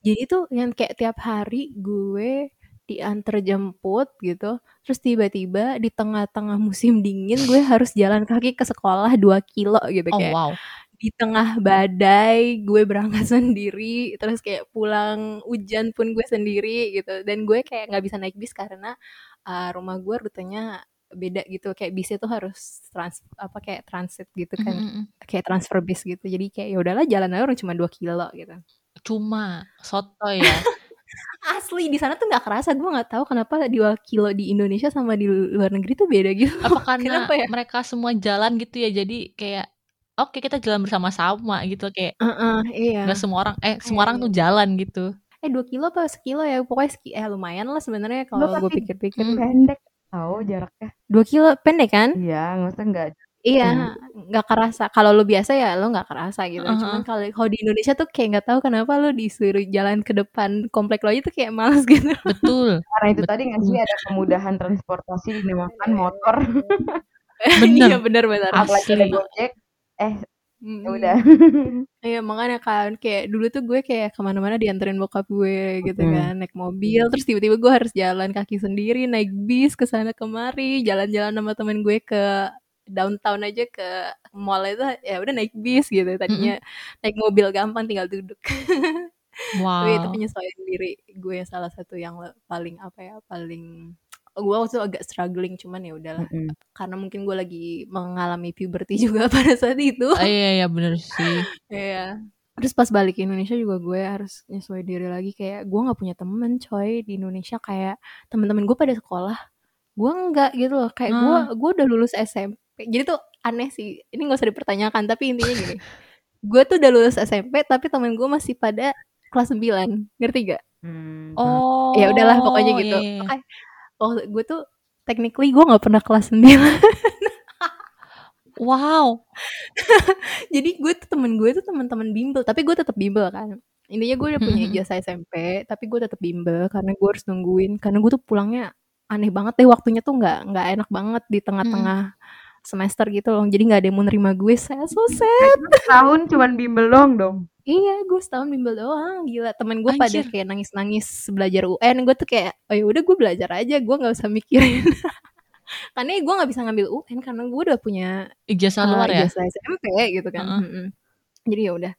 Speaker 1: Jadi tuh yang kayak tiap hari gue diantar jemput gitu. Terus tiba-tiba di tengah-tengah musim dingin gue harus jalan kaki ke sekolah 2 kilo gitu
Speaker 3: oh
Speaker 1: kayak
Speaker 3: wow.
Speaker 1: di tengah badai gue berangkat sendiri terus kayak pulang hujan pun gue sendiri gitu dan gue kayak nggak bisa naik bis karena uh, rumah gue rutenya beda gitu kayak bisnya tuh harus trans apa kayak transit gitu kan
Speaker 3: Mm-mm.
Speaker 1: kayak transfer bis gitu jadi kayak ya udahlah jalan aja orang cuma 2 kilo gitu
Speaker 3: Cuma soto ya.
Speaker 1: Asli di sana tuh nggak kerasa gue nggak tahu kenapa 2 kilo di Indonesia sama di luar negeri tuh beda gitu
Speaker 3: Apa karena
Speaker 1: Kenapa ya?
Speaker 3: mereka semua jalan gitu ya? Jadi kayak oke kita jalan bersama-sama gitu kayak
Speaker 1: Heeh, iya
Speaker 3: nggak semua orang eh semua orang
Speaker 1: Iya.
Speaker 3: tuh jalan gitu.
Speaker 1: eh 2 kilo apa sekilo ya pokoknya seki, eh lumayan lah sebenarnya kalau gue pikir-pikir
Speaker 3: Hmm.
Speaker 2: pendek tahu jaraknya
Speaker 1: 2 kilo pendek kan
Speaker 2: iya maksudnya nggak
Speaker 1: iya nggak kerasa kalau lo biasa ya lo nggak kerasa gitu
Speaker 3: Uh-huh.
Speaker 1: cuman kalau kalau di Indonesia tuh kayak nggak tahu kenapa lo disuruh jalan ke depan komplek lo aja tuh kayak males gitu
Speaker 3: Betul.
Speaker 2: karena itu
Speaker 3: Betul.
Speaker 2: tadi nggak sih ada kemudahan transportasi dinamakan motor
Speaker 3: Bener.
Speaker 1: iya benar benar
Speaker 2: apalagi ada gojek eh ya udah
Speaker 1: Iya makanya kan kayak dulu tuh gue kayak ke mana-mana dianterin bokap gue gitu
Speaker 2: Mm.
Speaker 1: kan naik mobil terus tiba-tiba gue harus jalan kaki sendiri naik bis ke sana kemari jalan-jalan sama temen gue ke downtown aja ke mall itu ya udah naik bis gitu tadinya naik mobil gampang tinggal duduk Tapi itu
Speaker 3: Wow.
Speaker 1: penyesuaian diri gue yang salah satu yang paling apa ya paling gue waktu itu agak struggling cuman ya udahlah
Speaker 2: Mm-mm.
Speaker 1: karena mungkin gue lagi mengalami puberty juga pada saat itu
Speaker 3: Ah, iya iya bener sih.
Speaker 1: Iya. Terus pas balik ke Indonesia juga gue harus nyesuai diri lagi kayak gue nggak punya temen coy di Indonesia kayak teman-teman gue pada sekolah gue enggak gitu loh kayak gue
Speaker 3: Ah.
Speaker 1: gue udah lulus SMP jadi tuh aneh sih ini nggak usah dipertanyakan tapi intinya gini gue tuh udah lulus SMP tapi temen gue masih pada kelas 9 ngerti gak?
Speaker 2: Hmm,
Speaker 3: Oh.
Speaker 1: ya udahlah pokoknya gitu
Speaker 3: iya, iya.
Speaker 1: Makanya, oh gue tuh technically gue nggak pernah kelas 9
Speaker 3: Wow.
Speaker 1: jadi gue tuh temen gue tuh teman-teman bimbel tapi gue tetap bimbel kan intinya gue udah punya
Speaker 3: Mhm.
Speaker 1: ijazah SMP tapi gue tetap bimbel karena gue harus nungguin karena gue tuh pulangnya aneh banget deh waktunya tuh nggak nggak enak banget di tengah-tengah semester gitu loh. Jadi nggak ada yang mau nerima gue. Saya so sad.
Speaker 2: Tahun cuman bimbel dong dong.
Speaker 1: Iya gue setahun bimbel doang. Gila temen gue pada kayak nangis-nangis belajar UN gue tuh kayak oh ya udah gue belajar aja. Gue nggak usah mikirin. Karena gue nggak bisa ngambil UN karena gue udah punya
Speaker 3: ijazah
Speaker 1: uh,
Speaker 3: luar ya?
Speaker 1: ijazah SMP gitu kan.
Speaker 3: Heeh.
Speaker 1: Mm-mm. jadi ya udah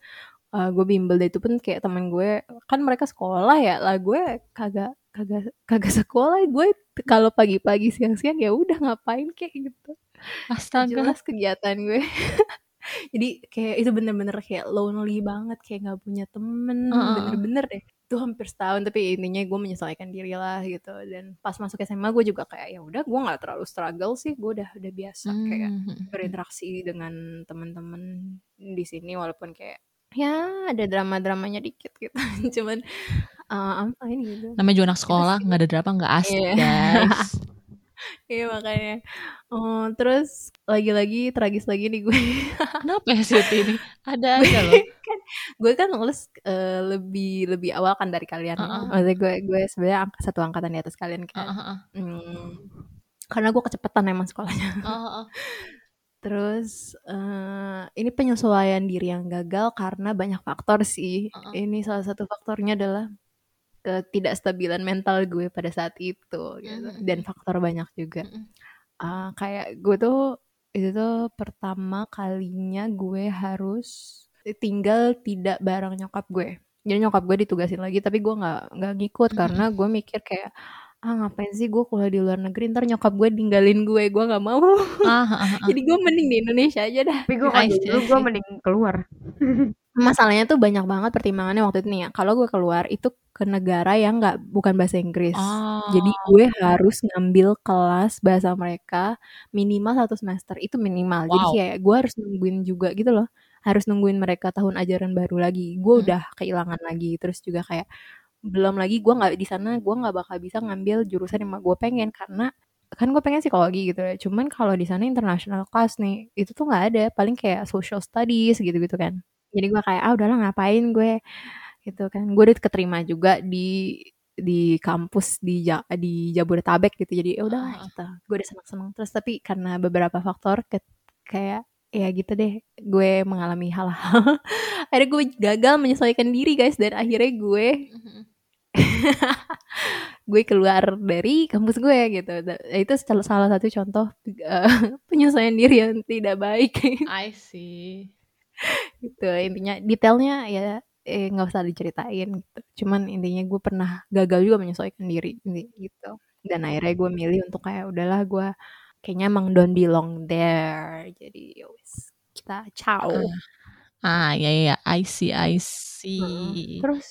Speaker 1: uh, gue bimbel deh. Itu pun kayak temen gue kan mereka sekolah ya. Lah gue kagak kagak kagak sekolah. Gue kalau pagi-pagi siang-siang ya udah ngapain kayak gitu.
Speaker 3: Astaga.
Speaker 1: Jelas kegiatan gue. Jadi kayak itu bener-bener kayak lonely banget kayak nggak punya temen bener-bener deh. Itu hampir setahun tapi intinya gue menyesuaikan diri lah gitu. Dan pas masuk SMA gue juga kayak ya udah gue nggak terlalu struggle sih gue udah udah biasa kayak
Speaker 3: Hmm.
Speaker 1: berinteraksi dengan teman-teman di sini walaupun kayak ya ada drama-dramanya dikit gitu. Cuman uh, I'm fine gitu.
Speaker 3: Namanya juga anak sekolah nggak ada drama nggak asik
Speaker 1: Iya.
Speaker 3: guys.
Speaker 1: Iya makanya. Oh, terus lagi-lagi tragis lagi nih gue.
Speaker 3: Kenapa ya Siti ini? Ada aja loh.
Speaker 1: kan gue kan lulus eh, lebih lebih awal kan dari kalian.
Speaker 3: Heeh.
Speaker 1: maksudnya gue gue sebenarnya angka satu angkatan di atas kalian kan.
Speaker 3: Heeh, heeh.
Speaker 1: Hmm, karena gue kecepatan emang sekolahnya.
Speaker 3: Heeh, heeh.
Speaker 1: Terus eh, ini penyesuaian diri yang gagal karena banyak faktor sih
Speaker 3: Heeh.
Speaker 1: ini salah satu faktornya adalah ketidakstabilan mental gue pada saat itu gitu
Speaker 3: Mhm.
Speaker 1: dan faktor banyak juga
Speaker 3: Mhm.
Speaker 1: Ah, kayak gue tuh itu tuh pertama kalinya gue harus tinggal tidak bareng nyokap gue jadi nyokap gue ditugasin lagi tapi gue nggak nggak ngikut
Speaker 3: Mhm.
Speaker 1: karena gue mikir kayak ah ngapain sih gue kuliah di luar negeri? Ntar nyokap gue ninggalin gue gue nggak mau.
Speaker 3: Ah, heeh, heeh.
Speaker 1: jadi gue mending di Indonesia aja dah.
Speaker 2: Tapi gue
Speaker 3: see,
Speaker 2: dulu gue mending keluar.
Speaker 1: masalahnya tuh banyak banget pertimbangannya waktu itu nih ya. Kalau gue keluar itu ke negara yang nggak bukan bahasa Inggris. Jadi
Speaker 3: Oh,
Speaker 1: gue harus ngambil kelas bahasa mereka minimal satu semester. Itu minimal. Jadi
Speaker 3: wow.
Speaker 1: kayak gue harus nungguin juga gitu loh. Harus nungguin mereka tahun ajaran baru lagi. Gue
Speaker 3: Hmm.
Speaker 1: udah kehilangan lagi. Terus juga kayak belum lagi gue nggak di sana gue nggak bakal bisa ngambil jurusan yang gue pengen karena kan gue pengen psikologi gitu ya. Cuman kalau di sana international class nih itu tuh nggak ada. Paling kayak social studies gitu gitu kan. Jadi gue kayak ah udahlah ngapain gue? Gitu kan. Gue udah keterima juga di di kampus di Ja- di Jabodetabek gitu. Jadi ya
Speaker 3: Ah, ah.
Speaker 1: gitu. Gue udah senang senang terus tapi karena beberapa faktor ke- kayak ya gitu deh gue mengalami hal-hal. Akhirnya gue gagal menyesuaikan diri guys. Dan akhirnya gue gue keluar dari kampus gue gitu. Da- itu salah satu contoh eh, penyesuaian diri yang tidak baik.
Speaker 3: I see.
Speaker 1: gitu intinya detailnya ya eh, nggak usah diceritain gitu. Cuman intinya gue pernah gagal juga menyesuaikan diri gitu. Dan akhirnya gue milih untuk kayak udahlah gue kayaknya emang don't belong there. Jadi yowes kita ciao.
Speaker 3: Ah, ya ya, ya. I see, I see.
Speaker 1: terus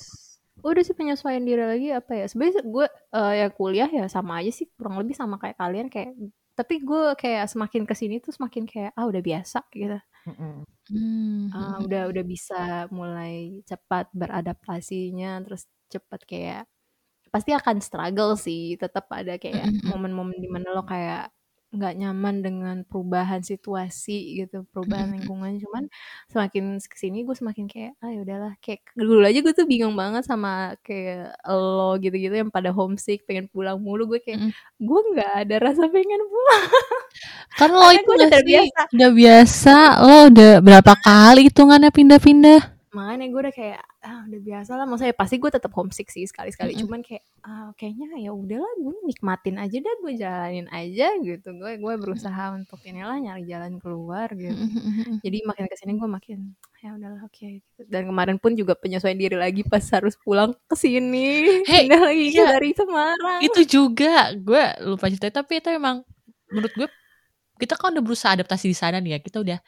Speaker 1: udah sih penyesuaian diri lagi apa ya sebenarnya gue eh, ya kuliah ya sama aja sih kurang lebih sama kayak kalian kayak tapi gue kayak semakin ke sini tuh semakin kayak ah udah biasa gitu.
Speaker 2: Mm-mm.
Speaker 3: Hmm,
Speaker 1: Ah,
Speaker 3: hmm,
Speaker 1: udah udah bisa mulai cepat beradaptasinya terus cepat kayak pasti akan struggle sih tetap ada kayak
Speaker 3: hmm, hmm,
Speaker 1: momen-momen di mana lo kayak nggak nyaman dengan perubahan situasi gitu perubahan lingkungan cuman semakin ke sini gue semakin kayak ah ya udahlah. Kayak dulu aja gue tuh bingung banget sama kayak lo gitu-gitu yang pada homesick pengen pulang mulu. Gue kayak
Speaker 3: Mm.
Speaker 1: gue nggak ada rasa pengen pulang.
Speaker 3: Kan lo itu
Speaker 1: udah terbiasa.
Speaker 3: Udah biasa, lo udah berapa kali hitungannya pindah-pindah?
Speaker 1: Makanya gue udah kayak ah udah biasa lah maksudnya pasti gue tetap homesick sih sekali-sekali
Speaker 3: Mm-mm.
Speaker 1: cuman kayak ah, kayaknya ya udahlah gue nikmatin aja dah gue jalanin aja gitu gue gue berusaha untuk inilah nyari jalan keluar gitu
Speaker 3: Hmm, hmm, hmm, hmm.
Speaker 1: jadi makin ke sini gue makin ya udahlah oke gitu. dan kemarin pun juga penyesuaian diri lagi pas harus pulang ke sini
Speaker 3: Hey,
Speaker 1: pindah lagi
Speaker 3: iya.
Speaker 1: dari Semarang
Speaker 3: Itu juga gue lupa cerita tapi itu emang menurut gue kita kan udah berusaha adaptasi di sana nih ya. Kita udah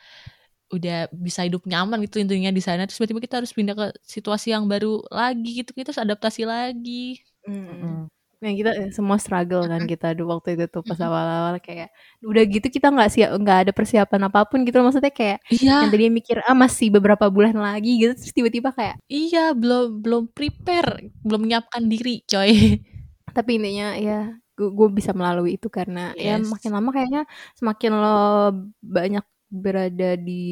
Speaker 3: udah bisa hidup nyaman gitu intinya di sana. Terus tiba-tiba kita harus pindah ke situasi yang baru lagi gitu kita harus adaptasi lagi.
Speaker 1: Mm. Yang kita eh, semua struggle kan kita di waktu itu tuh pas awal-awal kayak udah gitu kita nggak siap nggak ada persiapan apa pun gitu maksudnya kayak yang
Speaker 3: iya
Speaker 1: tadinya mikir ah masih beberapa bulan lagi gitu. Terus tiba-tiba kayak
Speaker 3: iya belum belum prepare belum menyiapkan diri coy.
Speaker 1: Tapi intinya ya gue bisa melalui itu karena ya
Speaker 3: Yes.
Speaker 1: makin lama kayaknya semakin lo banyak berada di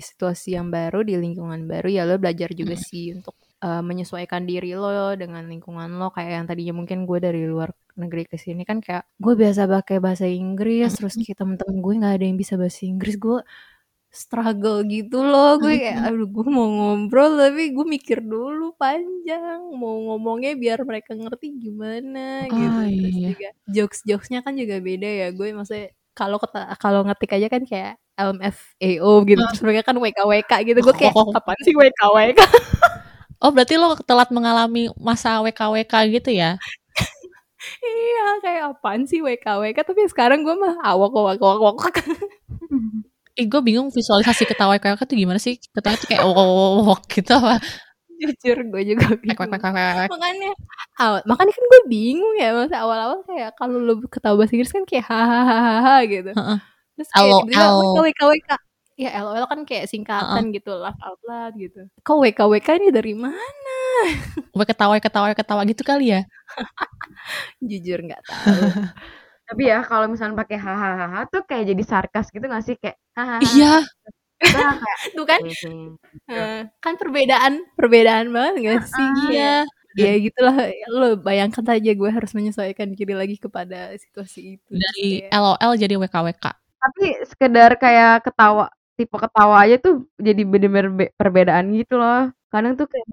Speaker 1: situasi yang baru di lingkungan baru ya lo belajar juga
Speaker 3: Mm.
Speaker 1: sih untuk uh, menyesuaikan diri lo dengan lingkungan lo kayak yang tadinya mungkin gue dari luar negeri ke sini kan kayak gue biasa pakai bahasa Inggris terus
Speaker 3: Mm-mm.
Speaker 1: kita temen-temen gue nggak ada yang bisa bahasa Inggris gue struggle gitu loh gue kayak aduh gue mau ngobrol tapi gue mikir dulu panjang mau ngomongnya biar mereka ngerti gimana gitu
Speaker 3: Ah,
Speaker 1: terus
Speaker 3: iya.
Speaker 1: juga jokes jokesnya kan juga beda ya gue maksudnya kalau kalau ngetik aja kan kayak LMFAO gitu terus mereka kan WKWK gitu gue kayak
Speaker 3: Oh.
Speaker 1: apaan sih WKWK
Speaker 3: Oh berarti lo telat mengalami masa WKWK gitu ya?
Speaker 1: iya kayak apaan sih WKWK tapi sekarang gue mah awak awak awak awak
Speaker 3: Ih gue bingung visualisasi ketawa WKWK tuh gimana sih? Ketawa tuh kayak oh gitu apa?
Speaker 1: Jujur gue juga bingung
Speaker 3: wek, wek, wek.
Speaker 1: makanya awal makanya kan gue bingung ya masa awal-awal kayak kalau lo ketawa bahasa Inggris kan kayak hahaha gitu terus kayak
Speaker 3: LOL.
Speaker 1: tiba-tiba WK WK ya LOL kan kayak singkatan gitu laugh out loud gitu kok WK WK ini dari mana
Speaker 3: Wek ketawa ketawa ketawa gitu kali ya?
Speaker 1: jujur nggak tahu
Speaker 2: Tapi ya kalau misalnya pakai hahaha tuh kayak jadi sarkas gitu gak sih kayak hahaha.
Speaker 3: Iya.
Speaker 2: Kayak
Speaker 1: tuh kan eh, kan perbedaan perbedaan banget gak sih
Speaker 3: Iya.
Speaker 1: ya gitulah lo bayangkan aja gue harus menyesuaikan diri lagi kepada situasi itu
Speaker 3: Dari
Speaker 1: Kayak-
Speaker 3: LOL jadi WKWK.
Speaker 2: Tapi sekedar kayak ketawa tipe ketawa aja tuh jadi bener-bener be- perbedaan gitu loh. Kadang tuh kayak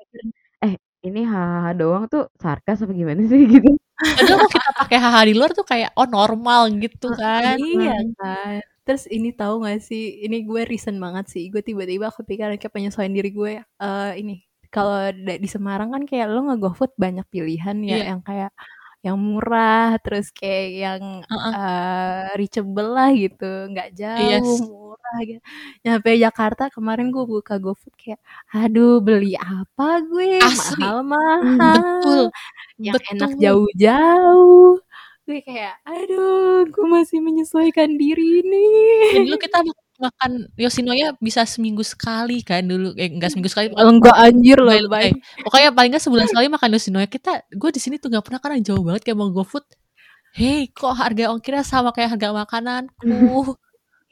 Speaker 2: eh ini hahaha doang tuh sarkas apa gimana sih gitu.
Speaker 3: Padahal kalau kita pakai haha di luar tuh kayak oh normal gitu kan.
Speaker 1: Iya kan. Terus ini tahu gak sih, ini gue recent banget sih. Gue tiba-tiba kepikiran kayak penyesuaian diri gue. eh ini kalau di Semarang kan kayak lo nge GoFood banyak pilihan ya,
Speaker 3: Iya.
Speaker 1: yang kayak yang murah, terus kayak yang
Speaker 3: Heeh.
Speaker 1: eh, reachable lah gitu, nggak jauh,
Speaker 3: Yes.
Speaker 1: murah gitu. Nyampe Jakarta kemarin gue buka GoFood kayak, aduh beli apa gue,
Speaker 3: Asli.
Speaker 1: mahal-mahal
Speaker 3: Betul.
Speaker 1: yang enak
Speaker 3: Betul.
Speaker 1: jauh-jauh gue kayak aduh gue masih menyesuaikan diri nih
Speaker 3: Dulu kita mak- makan Yoshinoya bisa seminggu sekali kan dulu. Eh enggak seminggu sekali.
Speaker 1: enggak anjir loh
Speaker 3: Lebay, lebay.
Speaker 1: lebay
Speaker 3: Pokoknya paling nggak sebulan sekali makan Yoshinoya. Kita gue di sini tuh nggak pernah karena jauh banget kayak mau GoFood. Hei, kok harga ongkirnya sama kayak harga makananku?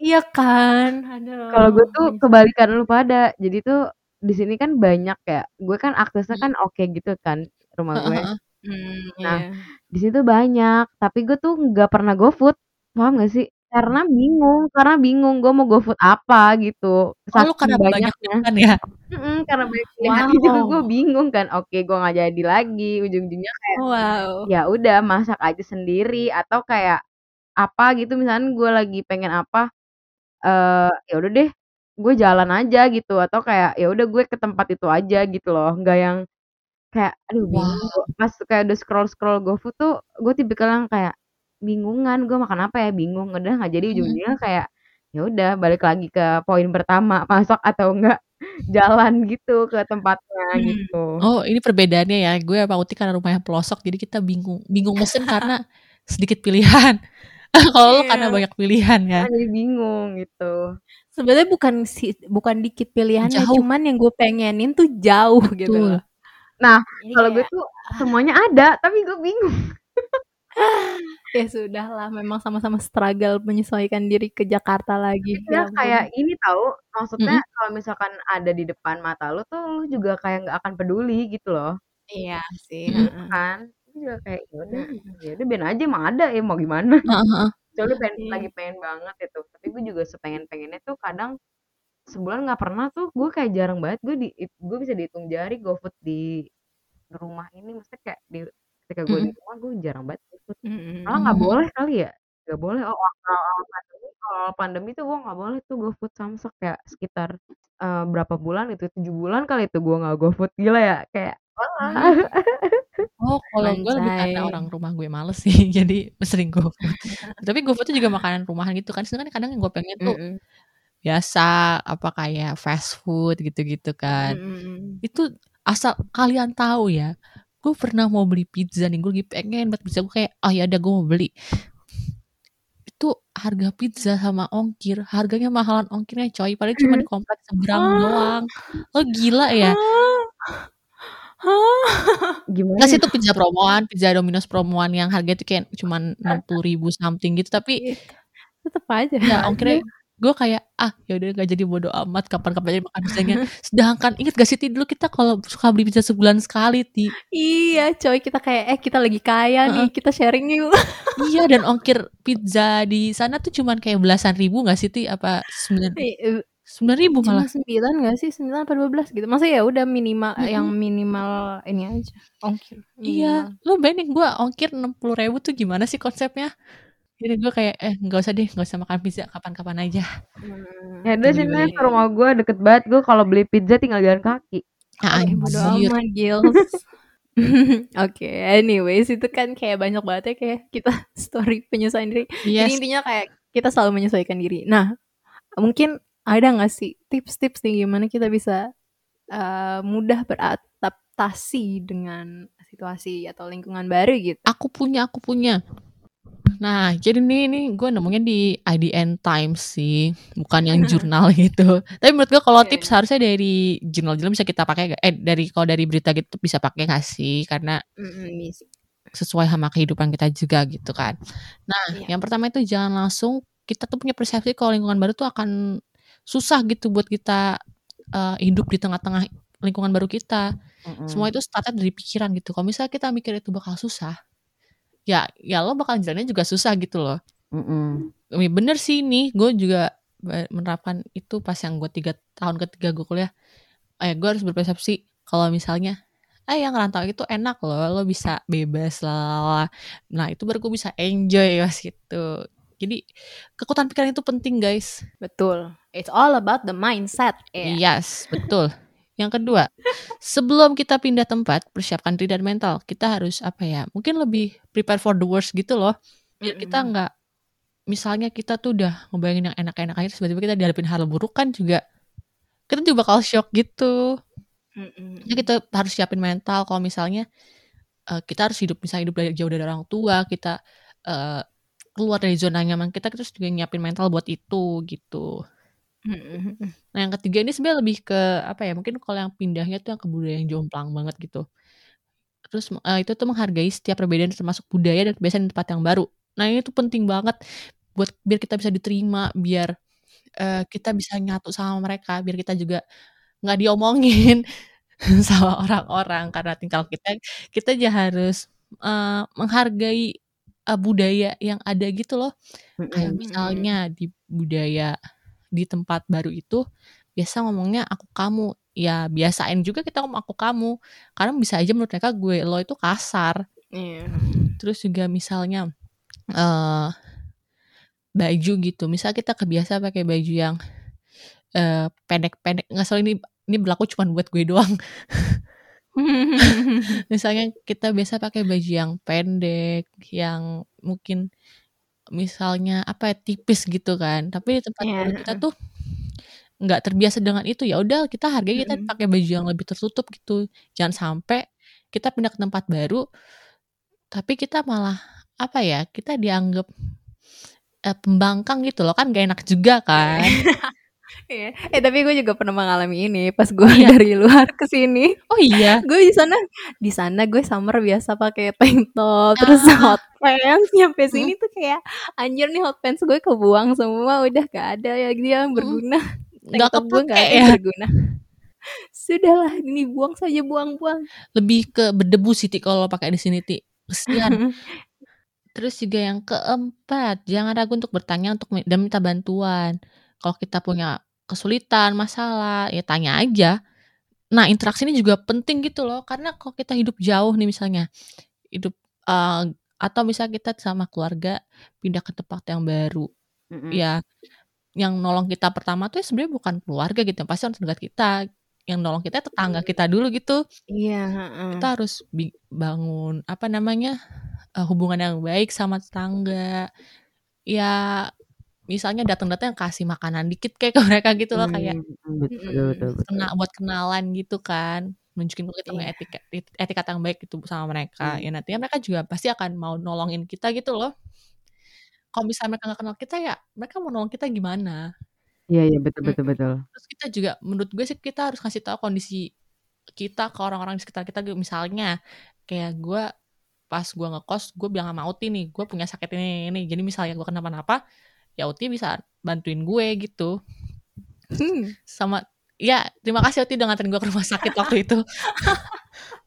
Speaker 1: iya kan aduh
Speaker 2: Kalau gue tuh kebalikan lu pada. Jadi tuh di sini kan banyak ya. Gue kan aksesnya kan oke gitu kan rumah gue.
Speaker 3: Heeh.
Speaker 1: Hmm,
Speaker 2: Nah,
Speaker 1: iya.
Speaker 2: Di situ banyak, tapi gue tuh nggak pernah GoFood. Paham gak sih? Karena bingung, karena bingung gue mau GoFood apa gitu.
Speaker 3: Oh, lu
Speaker 2: Saking
Speaker 3: karena banyak
Speaker 2: banyaknya.
Speaker 3: makan ya?
Speaker 2: Mm-mm, karena banyak pilihan itu gue bingung kan. Oke, gue nggak jadi lagi. Ujung-ujungnya kayak
Speaker 1: wow
Speaker 2: ya udah masak aja sendiri atau kayak apa gitu misalnya gue lagi pengen apa eh ya udah deh gue jalan aja gitu atau kayak ya udah gue ke tempat itu aja gitu loh nggak yang kayak aduh bingung gua. pas kayak udah scroll scroll GoFood tuh gue tipikal yang kayak bingungan gue makan apa ya bingung udah nggak jadi
Speaker 3: Mhm.
Speaker 2: ujungnya kayak ya udah balik lagi ke poin pertama masak atau enggak jalan gitu ke tempatnya
Speaker 1: Hmm.
Speaker 2: gitu
Speaker 3: Oh, ini perbedaannya ya. Gue sama Uti karena rumahnya pelosok, jadi kita bingung. Bingung mesen karena sedikit pilihan. Kalau lu karena
Speaker 1: Iya.
Speaker 3: banyak pilihan ya.
Speaker 2: Jadi bingung gitu
Speaker 1: sebenarnya bukan si bukan dikit pilihannya
Speaker 3: Jauh.
Speaker 1: cuman yang gue pengenin tuh jauh gitu
Speaker 3: Betul.
Speaker 2: Nah,
Speaker 1: Jadi
Speaker 2: kalau gue tuh semuanya ada tapi gue bingung.
Speaker 1: Ya sudah lah memang sama-sama struggle menyesuaikan diri ke Jakarta lagi
Speaker 2: ya
Speaker 1: Ya
Speaker 2: kayak ini tahu maksudnya kalau misalkan ada di depan mata lu tuh lu juga kayak nggak akan peduli gitu loh.
Speaker 1: Iya sih heeh.
Speaker 2: kan? Lu juga kayak ya udah ya udah ben aja emang ada ya mau gimana?
Speaker 3: Heeh, heeh.
Speaker 2: soalnya pengen
Speaker 1: Iya.
Speaker 2: lagi pengen banget itu tapi gue juga sepengen pengennya tuh kadang sebulan nggak pernah tuh gue kayak jarang banget gue di gue bisa dihitung jari GoFood di rumah ini maksudnya kayak di ketika gue di rumah gue jarang banget GoFood
Speaker 1: Mm-mm.
Speaker 2: malah nggak boleh kali ya nggak boleh oh awal awal pandemi awal pandemi tuh gue nggak boleh tuh GoFood samsek kayak sekitar eh, berapa bulan itu tujuh bulan kali itu gue nggak GoFood gila ya kayak
Speaker 3: Oh, kalau gue lebih karena orang rumah gue males sih, jadi sering GoFood. Tapi GoFood tuh juga makanan rumahan gitu kan. Sedangkan kadang yang gue pengen tuh
Speaker 1: Mm-mm.
Speaker 3: Biasa apa kayak fast food gitu-gitu kan.
Speaker 1: Mm-mm.
Speaker 3: Itu asal kalian tahu ya, gue pernah mau beli pizza nih, gue lagi pengen banget pizza. Gue kayak, oh ya udah gue mau beli. Itu harga pizza sama ongkir, harganya mahalan ongkirnya coy. Padahal cuma di kompleks seberang doang. Lo gila ya?
Speaker 2: gimana
Speaker 3: Enggak sih
Speaker 2: ya?
Speaker 3: itu pizza promoan, pizza Domino's promoan yang harga itu kayak cuman 60 ribu something gitu. Tapi
Speaker 1: Iya. tetep aja
Speaker 3: ya ongkirnya gue kayak ah ya udah gak jadi bodo amat kapan-kapan jadi makan pizzanya. Sedangkan inget gak sih Ti dulu kita kalau suka beli pizza sebulan sekali Ti.
Speaker 1: iya coy kita kayak eh kita lagi kaya nih kita sharing yuk
Speaker 3: iya dan ongkir pizza di sana tuh cuman kayak belasan ribu gak sih Ti apa sembilan
Speaker 1: Eh,
Speaker 3: sembilan ribu
Speaker 1: Cuma
Speaker 3: malah
Speaker 1: 9 gak sih? 9 apa 12 gitu. Maksudnya ya udah minimal
Speaker 3: Mm-mm.
Speaker 1: yang minimal ini aja. Ongkir.
Speaker 3: iya
Speaker 1: Minimal.
Speaker 3: lu bayangin gue ongkir enam puluh ribu tuh gimana sih konsepnya jadi gue kayak eh nggak usah deh nggak usah makan pizza kapan-kapan aja
Speaker 1: Hmm.
Speaker 2: Ya udah
Speaker 3: Gitu
Speaker 2: sini
Speaker 3: juga.
Speaker 2: ke rumah gue deket banget. Gue kalau beli pizza tinggal jalan kaki.
Speaker 3: ah, anjir
Speaker 1: Gils. Oke, anyways itu kan kayak banyak banget ya kayak kita story penyesuaian diri. Jadi
Speaker 3: yes
Speaker 1: intinya kayak kita selalu menyesuaikan diri. Nah, mungkin ada nggak sih tips-tips nih gimana kita bisa eh, mudah beradaptasi dengan situasi atau lingkungan baru gitu?
Speaker 3: aku punya aku punya nah jadi nih nih gue nemunya di IDN Times sih bukan yang jurnal gitu. Tapi menurut gue kalau
Speaker 1: Iya,
Speaker 3: tips harusnya dari jurnal-jurnal bisa kita pakai eh dari kalau dari berita gitu bisa pakai nggak sih? Karena sesuai sama kehidupan kita juga gitu kan. Nah
Speaker 1: Iya.
Speaker 3: yang pertama itu jangan langsung kita tuh punya persepsi kalau lingkungan baru tuh akan susah gitu buat kita eh, hidup di tengah-tengah lingkungan baru kita. Semua itu startnya dari pikiran gitu. Kalau misalnya kita mikir itu bakal susah, ya ya lo bakal jalannya juga susah gitu loh.
Speaker 2: Mm-mm.
Speaker 3: Bener sih nih, gue juga menerapkan itu pas yang gue tiga tahun ketiga gue kuliah. Eh gue harus berpersepsi kalau misalnya, eh yang rantau itu enak loh, lo bisa bebas lah. Nah itu baru gue bisa enjoy pas gitu. Jadi kekuatan pikiran itu penting guys.
Speaker 1: Betul. It's all about the mindset. ya.
Speaker 3: Yes, betul. Yang kedua, sebelum kita pindah tempat, persiapkan diri dan mental. Kita harus apa ya? Mungkin lebih prepare for the worst gitu loh. Biar kita nggak, misalnya kita tuh udah ngebayangin yang enak-enak aja, tiba-tiba kita dihadapin hal buruk kan juga, kita juga bakal shock gitu. Jadi kita harus siapin mental. Kalau misalnya eh, kita harus hidup, misalnya hidup dari- jauh dari orang tua, kita eh, keluar dari zona nyaman kita, terus juga nyiapin mental buat itu gitu. Nah yang ketiga ini sebenarnya lebih ke apa ya mungkin kalau yang pindahnya tuh yang ke budaya yang jomplang banget gitu. Terus eh, itu tuh menghargai setiap perbedaan termasuk budaya dan kebiasaan di tempat yang baru. Nah ini tuh penting banget buat biar kita bisa diterima, biar eh, kita bisa nyatu sama mereka, biar kita juga nggak diomongin sama orang-orang karena tingkah laku kita kita aja harus eh, menghargai eh, budaya yang ada gitu loh. Kayak misalnya di budaya di tempat baru itu biasa ngomongnya aku kamu. Ya biasain juga kita ngomong aku kamu. Karena bisa aja menurut mereka gue lo itu kasar.
Speaker 1: Iya.
Speaker 3: terus juga misalnya eh baju gitu. Misal kita kebiasa pakai baju yang eh pendek-pendek. Nggak salah ini ini berlaku cuma buat gue doang. Misalnya kita biasa pakai baju yang pendek yang mungkin misalnya apa ya, tipis gitu kan. Tapi di tempat
Speaker 1: Iya,
Speaker 3: baru kita tuh nggak terbiasa dengan itu. Ya udah kita hargai kita
Speaker 1: Mm-mm.
Speaker 3: pakai baju yang lebih tertutup gitu. Jangan sampai kita pindah ke tempat baru tapi kita malah apa ya kita dianggap eh, pembangkang gitu loh. Kan gak enak juga kan
Speaker 1: Iya. Eh tapi gue juga pernah mengalami ini pas gue
Speaker 3: iya.
Speaker 1: dari luar ke sini.
Speaker 3: oh iya?
Speaker 1: Gue di sana di sana gue summer biasa pakai tank top terus
Speaker 3: ah.
Speaker 1: hot pants. Nyampe sini tuh kayak anjir nih hot pants gue kebuang semua udah gak ada ya dia yang
Speaker 3: mm,
Speaker 1: berguna. Tank
Speaker 3: nggak
Speaker 1: top gue gak ada
Speaker 3: ya?
Speaker 1: yang berguna. Sudahlah ini buang saja buang-buang.
Speaker 3: Lebih ke berdebu sih Ti, kalau pakai di sini ti. Kesian. Terus juga yang keempat jangan ragu untuk bertanya untuk dan minta bantuan kalau kita punya kesulitan masalah ya tanya aja nah interaksi ini juga penting gitu loh karena kalau kita hidup jauh nih misalnya hidup eh, atau misalnya kita sama keluarga pindah ke tempat yang baru
Speaker 2: Mm-mm.
Speaker 3: ya yang nolong kita pertama tuh ya sebenarnya bukan keluarga gitu pasti orang terdekat kita yang nolong kita tetangga kita dulu gitu
Speaker 1: iya heeh.
Speaker 3: kita harus bangun apa namanya eh, hubungan yang baik sama tetangga ya misalnya datang-datang kasih makanan dikit kayak ke mereka gitu loh kayak
Speaker 2: Mm, betul, betul, betul, betul.
Speaker 3: kena buat kenalan gitu kan nunjukin kalau kita punya etika etikat yang baik gitu sama mereka
Speaker 2: Mm.
Speaker 3: ya nantinya mereka juga pasti akan mau nolongin kita gitu loh kalau misalnya mereka nggak kenal kita ya mereka mau nolong kita gimana
Speaker 2: Iya, iya, betul, betul,
Speaker 3: Mm-mm.
Speaker 2: betul.
Speaker 3: terus kita juga menurut gue sih kita harus kasih tahu kondisi kita ke orang-orang di sekitar kita misalnya kayak gue pas gue ngekos gue bilang sama Uti nih gue punya sakit ini ini jadi misalnya gue kenapa-napa ya Uti bisa bantuin gue gitu.
Speaker 1: Hmm.
Speaker 3: sama ya terima kasih Uti udah nganterin gue ke rumah sakit waktu itu.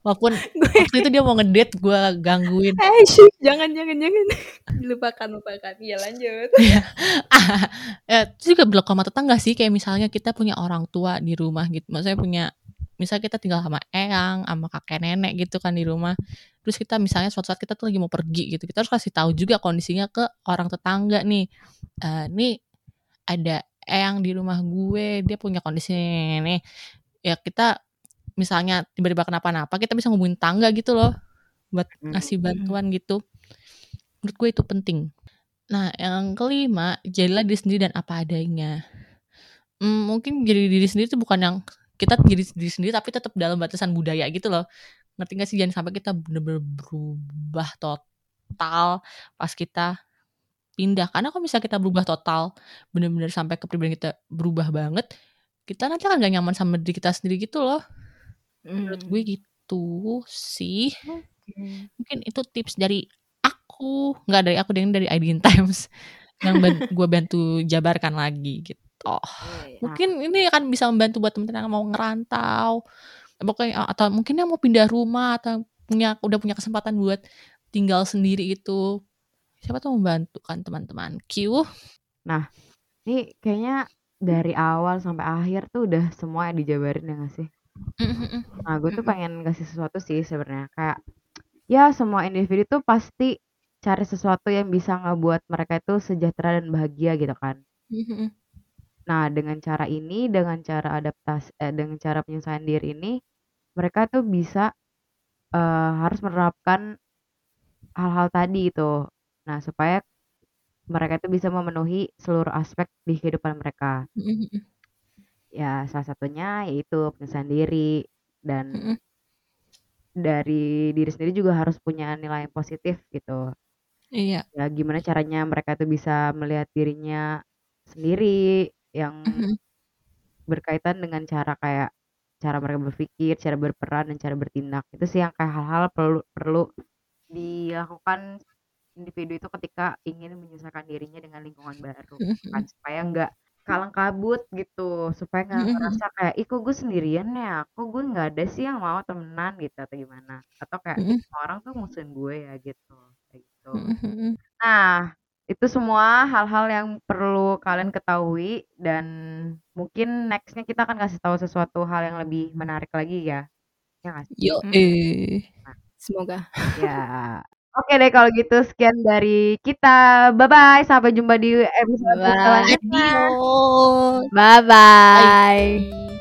Speaker 3: Walaupun waktu itu dia mau ngedate gue gangguin.
Speaker 1: Eh, shit, jangan jangan jangan. Lupakan lupakan. Iya lanjut.
Speaker 3: ya, itu juga berlaku sama tetangga sih. Kayak misalnya kita punya orang tua di rumah gitu. Maksudnya punya misalnya kita tinggal sama eyang sama kakek nenek gitu kan di rumah. Terus kita misalnya suatu saat kita tuh lagi mau pergi gitu. Kita harus kasih tahu juga kondisinya ke orang tetangga nih Eh nih ada eyang di rumah gue dia punya kondisi nih ya kita misalnya tiba-tiba kenapa-napa kita bisa ngomongin tangga gitu loh buat
Speaker 2: Hmm.
Speaker 3: ngasih bantuan gitu. Menurut gue itu penting. Nah yang kelima jadilah diri sendiri dan apa adanya. Hmm, mungkin jadi diri sendiri itu bukan yang kita jadi diri sendiri tapi tetap dalam batasan budaya gitu loh. Ngerti gak sih? Jangan sampai kita bener-bener berubah total pas kita pindah. Karena kalau misalnya kita berubah total bener-bener sampai kepribadian kita berubah banget kita nanti kan gak nyaman sama diri kita sendiri gitu loh. Menurut gue gitu sih. Mungkin itu tips dari aku. Nggak dari aku dengan dari IDN Times. Yang ban- gue bantu jabarkan lagi gitu. Mungkin ini akan bisa membantu buat teman-teman yang mau ngerantau. Pokoknya atau mungkin yang mau pindah rumah atau punya udah punya kesempatan buat tinggal sendiri itu siapa tuh membantu kan teman-teman Q
Speaker 2: Ini kayaknya dari awal sampai akhir tuh udah semua dijabarin ya gak sih? Nah, gue tuh pengen kasih sesuatu sih sebenarnya kayak ya semua individu tuh pasti cari sesuatu yang bisa ngebuat mereka itu sejahtera dan bahagia gitu kan. Nah, dengan cara ini, dengan cara adaptasi, eh, dengan cara penyelesaian diri ini, mereka tuh bisa eh, harus menerapkan hal-hal tadi itu. Nah, supaya mereka itu bisa memenuhi seluruh aspek di kehidupan mereka. Ya, salah satunya yaitu penyelesaian diri dan
Speaker 3: Mm-mm.
Speaker 2: dari diri sendiri juga harus punya nilai yang positif gitu.
Speaker 3: iya
Speaker 2: Ya, gimana caranya mereka tuh bisa melihat dirinya sendiri yang berkaitan dengan cara kayak cara mereka berpikir, cara berperan dan cara bertindak. Itu sih yang kayak hal-hal perlu perlu dilakukan individu itu ketika ingin menyesuaikan dirinya dengan lingkungan baru kan supaya nggak kalang kabut gitu supaya nggak
Speaker 3: Mm-mm.
Speaker 2: ngerasa kayak ih kok gue sendirian ya kok gue nggak ada sih yang mau temenan gitu atau gimana atau kayak
Speaker 3: Mm-mm.
Speaker 2: "Semua orang tuh musuhin gue ya gitu kayak gitu. Nah, itu semua hal-hal yang perlu kalian ketahui dan mungkin nextnya kita akan kasih tahu sesuatu hal yang lebih menarik lagi ya. Ya nggak sih?
Speaker 3: yo
Speaker 1: Mm.
Speaker 3: eh
Speaker 1: Semoga.
Speaker 2: Ya. Oke deh kalau gitu sekian dari kita. Bye bye. Sampai jumpa di episode
Speaker 1: Bye.
Speaker 2: selanjutnya.
Speaker 3: adios
Speaker 1: Bye bye.
Speaker 3: Bye.